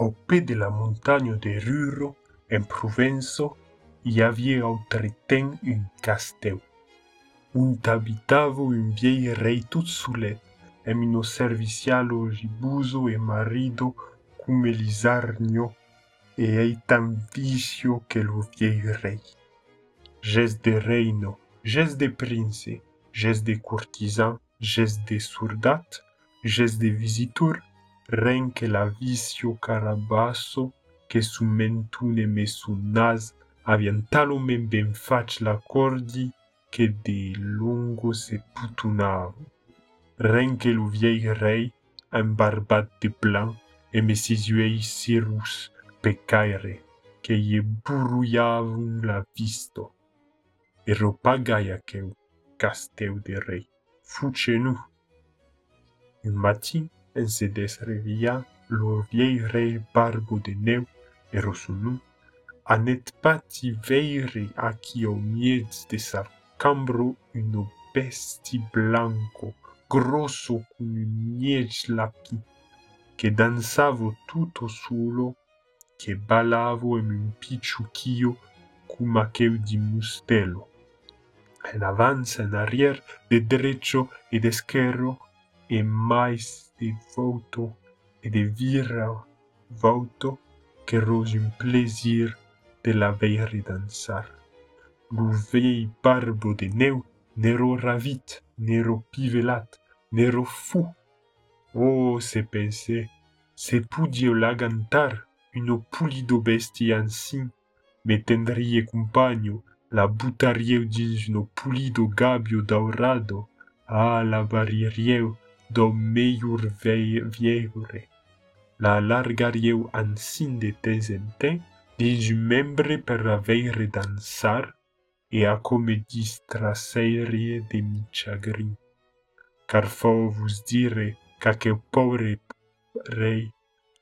au pied de la montagne de Ruro, en Provence, y avait outre-temps un castel, Un habitavo un vieil rey tout soulet, et mino servicial gibuso et marido comme Elisarnio, et tant vicio que le vieil rey Geste de reino, geste de prince, geste de courtisan, geste de soldat, geste de visiteurs, Renque la viscio carabaso que sumentu ne me sonz avienta lo men benfachch l la corddi que de longo se putunava. R Reque lo vieèi rei ambbarbatt de plan e meiuèicirrus pecaire que ye bruuvon la visto. eopa a qu’ castèu de Re fouche nou. Un matin se desreviá lor vieèi rei barbo de nev eros son, a net pati veire a qui o miètz de sarcambro un opèsti blanc, grosso cu un miètz lapi, que dansavo tutto sulo, que balavo em unpicchukio cu makeu di mostèlo. En aavança en arrièer de drecccio e d’esscherro, E mai de vòto e de virra vòto qu’rò un pleir de la ve de dansar. Go vei e parbo de neu n’ro ravit, n’ro pivelat, n’ro fou. Oh sepensè, Se pudi o lagantar uno pudo b beststi ansin, me tendri e compagno la butarièu di uno pulido gabio daurarado a ah, la varirièu. meilleur meiur vieure. La largar eu des de temps em temps, pour la veille danser, et a come série de mi chagrin. Car faut vous dire qu'à que pauvre rei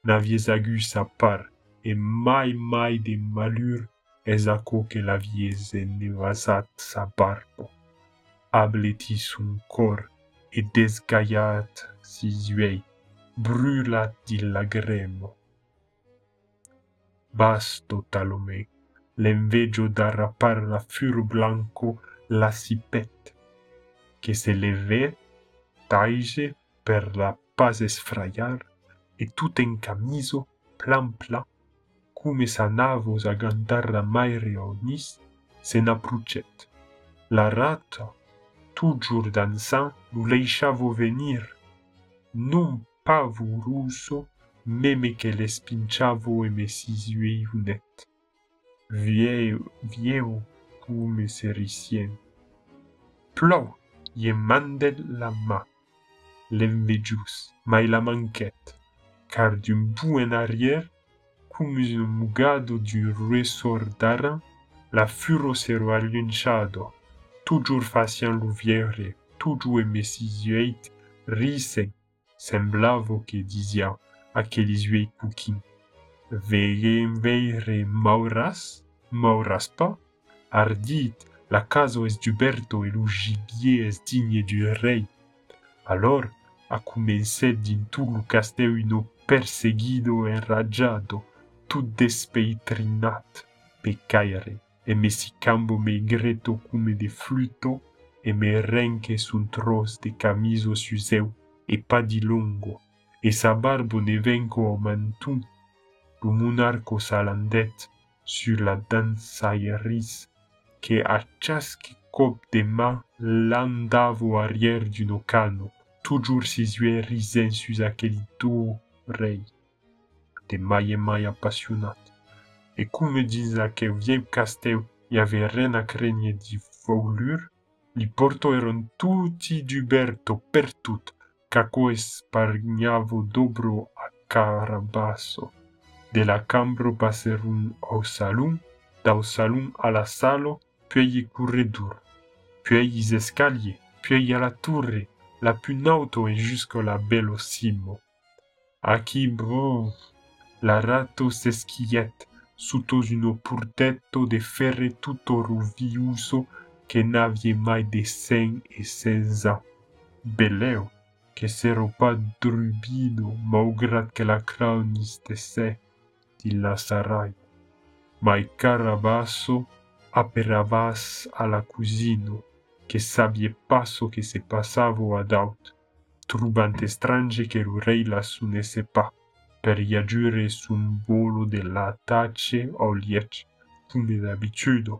n'aviez agu sa part, et mai mai de malheur es à quoi que ne envasat sa barbe. Abletis son corps E desgayat sizuè brûla din la grèma. Basto talomè l’envejo d’arrapar la fur blancco lasipèt, Que se’ levè taige per la pas esfraar e tout en camiso planpla, cume sa navos a gantar la mai renis e se n’approchèt. la rata, toujours dansant, nous laissavo venir. Non pas vous russo, mais mais le spinciavo et me vous vieux, Vieo, vieo, come sericien. Plou, m'en mandel la main, l'envejus, mais la manquette. Car d'un bout en arrière, comme un mugado du ressort d'aran, la furo l'une chado toujours faisant l'ouvrier, toujours messie risait, semblavo que dizia aqueles vieux cooking. en veire mauras, mauras pas, ardit, la casa est duberto et le gibier est digne du rey. Alors, a commencé din tout le castellino perseguido enraggiado, tout despeitrinat, pecaire e sicambo me greto come de fluto e me renque un tros de camiso su et e pas di longo e sa barbo ne venco au menton le un arco salandet, sur la iris, que a chasque cop de main l'andavo arrière d'un ocano toujours ses yeux risen sur aquel rei de maille maille et qu'on me disa que vieux Castel y avait rien à craigner di volure, li porto eran tutti d'Uberto per tout caco Spargnavo dobro a Carabasso. De la cambro un au salon, dau salon à la salo, puis corridor, puis escalier, puis a la tourre, la punauto et jusqu'à la A qui bon, la rato s'esquillette, Su tos un purèto de ferre tutto ruviso que n’avie mai decen e sensa. Bellèo, que s seroopa rubbino, mau grat que lacraistesè din las sarai. Mai caravaso aperavas a lacusino, ques savvi pas que se passavo a dat, Trobant estrange que l’rei las sunse pas riaure son b vollo de la tache ao lièch tun de l’itudo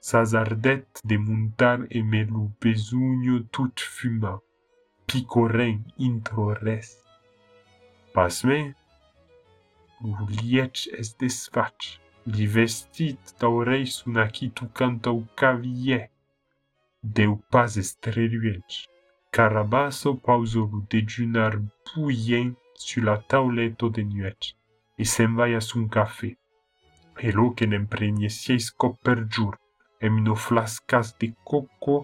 s Saardèt de montar e me lo pezugno tout fuma picorèn introrès. Pasmen lo lieèch es desfatch, Di diveit t’oè son qui to canta o cavièt Deu pas estreuèch Caraba pauzo lo dejunar puè. Su la tauleto de nuèch e se’enva a son cafè. e, e lo que n’empregni siis còp per jour, e nos flascas deòò,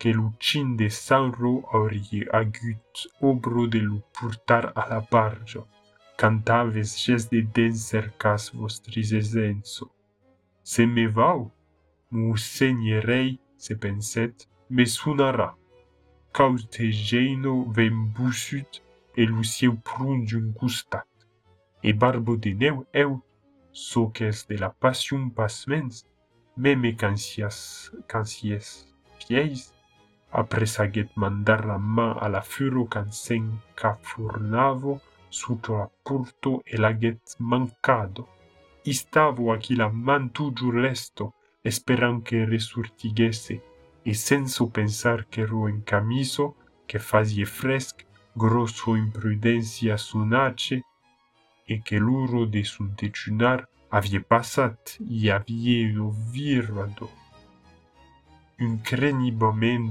que lo xinn de San Ro ariez agut obro de lo portar a la parja. Cantave jes de densercas v vostri sezenço. Se me vau, Mo serei, sepensèt, me sonara. Caus tegéino ven bouut, Et seu prende un gustat, e barbo de neu eu so de la passion pasmens, mens meme Cansias pieis, après Apresaget mandar la man a la furo qu'ensencafornavo sous la porto e l'aget mancado istavo a qui la man tu resto esperan que ressortiguèsse e senso pensar qu'èro en camiso que fasié fresque grosso imprudencia sonace e que l'uro de su tecunar havia passat e lo virado.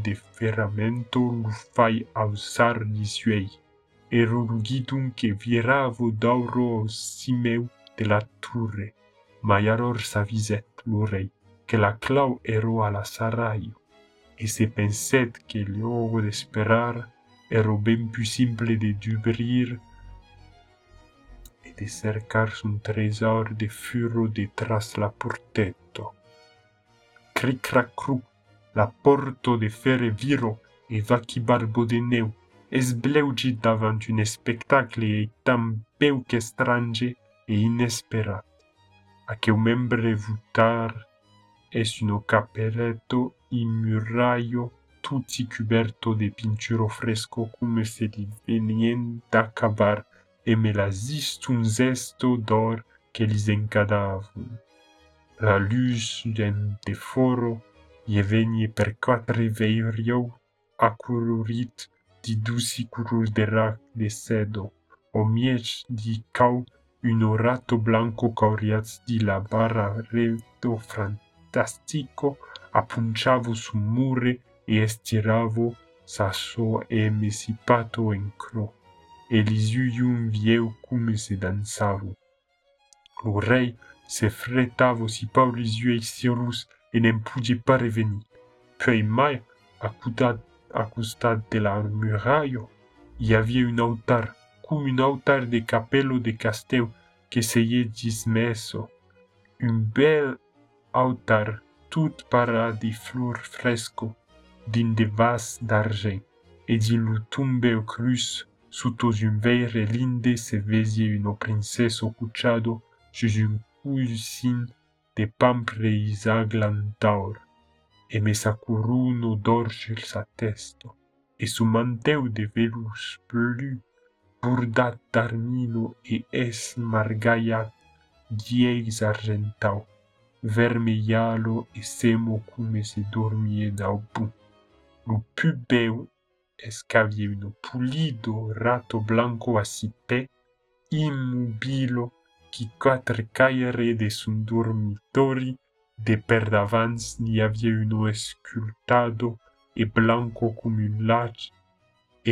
de ferramento lo fai alzar di suei, e rugitum che viravo d'auro simeu de la torre, ma iaror s'aviset lo rei, che la clau ero a la saraio, e se penset che de esperar. ben pu simple de dubrir e de cercar son trésor de furo de tras la portètto. Crirarou, l’portto de ferre viro e va quibar bo deneu, es blèugit davant un espectacle e tanèu qu’estrange e inesperat. Aque o membre vo tard es un caperèto im murraio, i cubeberto de pinture fresco cum se li venien d’cabar e me lasist un zsto d’or que li encadavon. La luz d din de fòro ye vengni per quatre veiriou acurrit di doucicuruls derac de sèdo, o mièch di cau, un orto blanco cauuritz di la barrato fantastico apuncha vos sul muure, et estiravo sasso e Pato in cro, vieux e vieucum se dansavo. rei se fretavo si pas les yeux extirus et n'en pouvait pas revenir. Puis mai, accustat de la muraille, y avait un altar, comme un altar de capello de castel que yé dismeso. Un bel altar, tout para de flor fresco, din de vas d'argent, e de tumbeu crus sous un vere linde se une princesse princesse cuchado sous une cousine de pampre isaglan et e messa no d'or sur sa testa, et su manteau de velus bleu, bordat d'armino es margaya, dieis argentau, vermeillalo e semo come se dormie dau bout. Lo pubèu es qu’avi un pulido rato blanco asipè immobilo qui quatre care de son dormitori de per d’avants n ni avi un escultado e blanc cumun la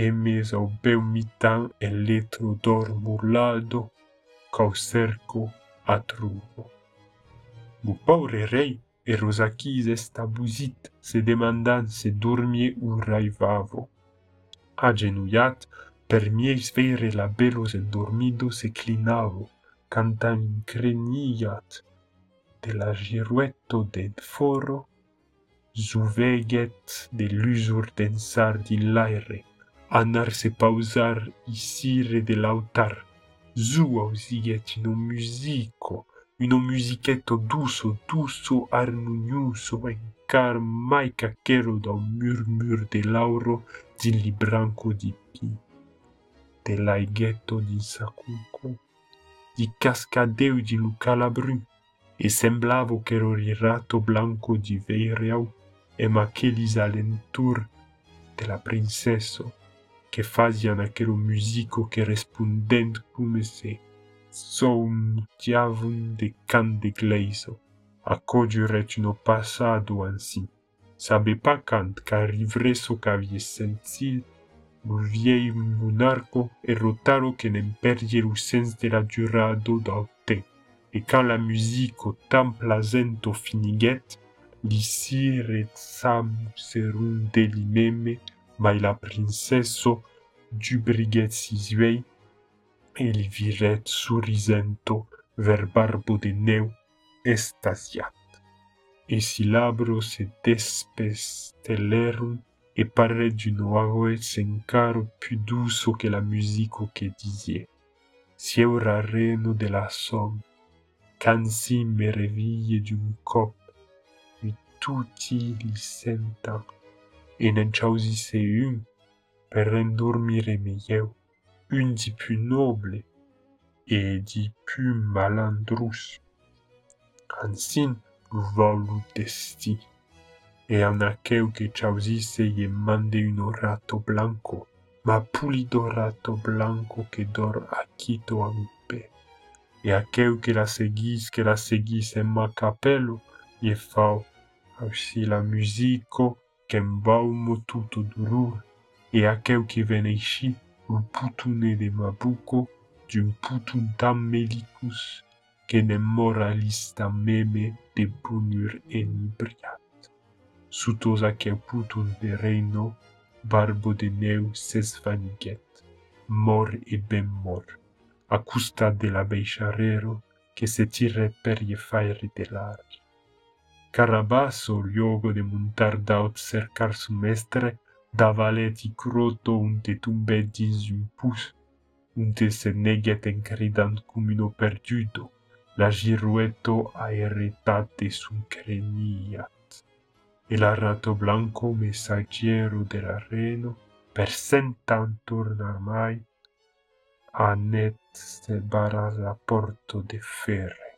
e me auè mitan eletrodormolado cau cerco a tru. Mo pau eereii E rosacchis est abusit se demandant se dormie ur raivavo. A per mieis veire labellos et dormido se clinavo, cantam in de la giruetto ded foro, zuveget de lusur densar din laere, annar se pausar i sire de lautar, zu ausighet ino musico, musicheto duo duo harmonio ecar mai caqueèro da murmur de l'auro di li branco di pi de'aiighèto din sacuco, di cascadeu di localcala bru e semblavo qu’ro rirato blanco di veriaau e ma’isa 'enur de la prinsa que faian aquel lo musicico que respondent come se. un diavum de pas Sabe no passado assim. so cavier senti mon viei monarco errotaro que l'emperieru sens de la durado d'aute. Et quand la musique tam plazento finiguet, l'ici retsamu serum delimeme, mai la princesso briguet sisuei, sur viret Verbarbo de Neu estasiat. Et labro se despestellarum, et pare du et sencaro plus douce que la musique que disait. Sieura reno de la som, cansi me d'un cop, et tutti li senta, et n'en se un, per rendormire meieu une des plus nobles et des plus malandrouses. Ainsi, testi. Et en que chausi se ye mande un orato blanco, ma pulido dorato blanco que dor aquito a mi pe. E aquel que la seguisse que la seguisse en ma capello, ye fao aussi la musico, tout tutto et e quel que ici, putun e de mabuco d'un putun' mecus, que n ne moralista meme de bonur enimbriat. Suto aquel putun de Reino, barbo deè s’es vaniguuèt, mò e ben mòr, Ac costat de la beicharreèro que se tiè per e faire de l'. Carabaso iogo de montar daò cercar sul mestre, Davalè i croto un te tombè dins un pus, un te se neguèt encrédant cumun lo perdudo, la girruèto a heretat de son creniaat. e la rato blanc mesagièro de la Reno per sent tan tornar mai. Anèt se bala laòto deèra.